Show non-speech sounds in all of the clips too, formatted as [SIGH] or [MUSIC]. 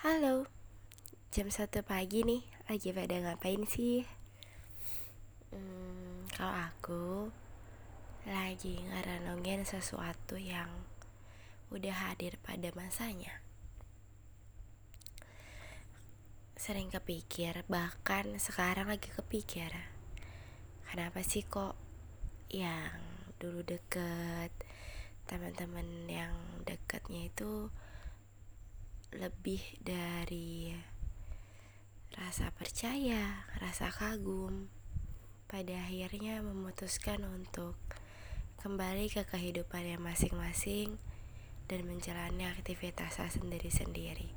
Halo, jam satu pagi nih, lagi pada ngapain sih? Hmm, kalau aku lagi ngerenungin sesuatu yang udah hadir pada masanya. Sering kepikir, bahkan sekarang lagi kepikir. Kenapa sih kok yang dulu deket, teman-teman yang dekatnya itu lebih dari rasa percaya, rasa kagum. Pada akhirnya memutuskan untuk kembali ke kehidupannya masing-masing dan menjalani aktivitas sendiri-sendiri.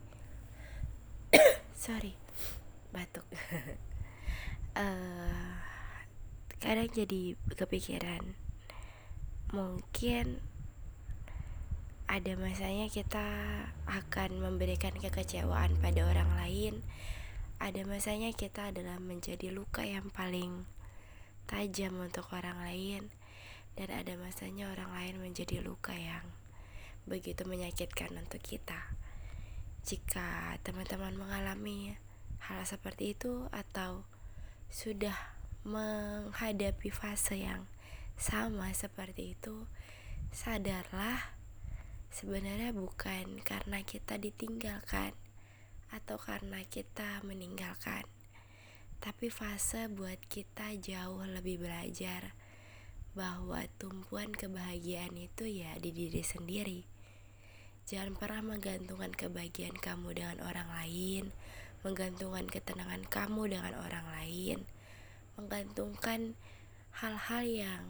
[COUGHS] Sorry, batuk. uh, [LAUGHS] kadang jadi kepikiran mungkin ada masanya kita akan memberikan kekecewaan pada orang lain. Ada masanya kita adalah menjadi luka yang paling tajam untuk orang lain dan ada masanya orang lain menjadi luka yang begitu menyakitkan untuk kita. Jika teman-teman mengalami hal seperti itu atau sudah menghadapi fase yang sama seperti itu, sadarlah sebenarnya bukan karena kita ditinggalkan atau karena kita meninggalkan, tapi fase buat kita jauh lebih belajar bahwa tumpuan kebahagiaan itu ya di diri sendiri. Jangan pernah menggantungkan kebahagiaan kamu dengan orang lain, menggantungkan ketenangan kamu dengan orang lain, menggantungkan hal-hal yang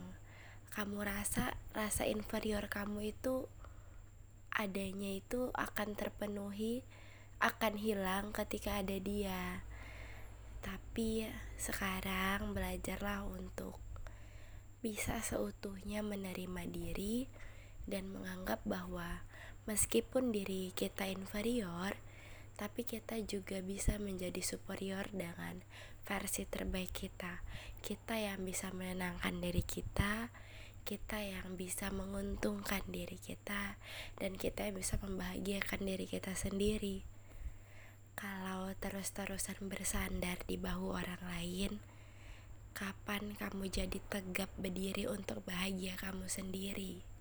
kamu rasa rasa inferior kamu itu adanya itu akan terpenuhi akan hilang ketika ada dia. Tapi sekarang belajarlah untuk bisa seutuhnya menerima diri dan menganggap bahwa meskipun diri kita inferior tapi kita juga bisa menjadi superior dengan versi terbaik kita. Kita yang bisa menenangkan diri kita kita yang bisa menguntungkan diri kita dan kita yang bisa membahagiakan diri kita sendiri. Kalau terus-terusan bersandar di bahu orang lain, kapan kamu jadi tegap berdiri untuk bahagia kamu sendiri?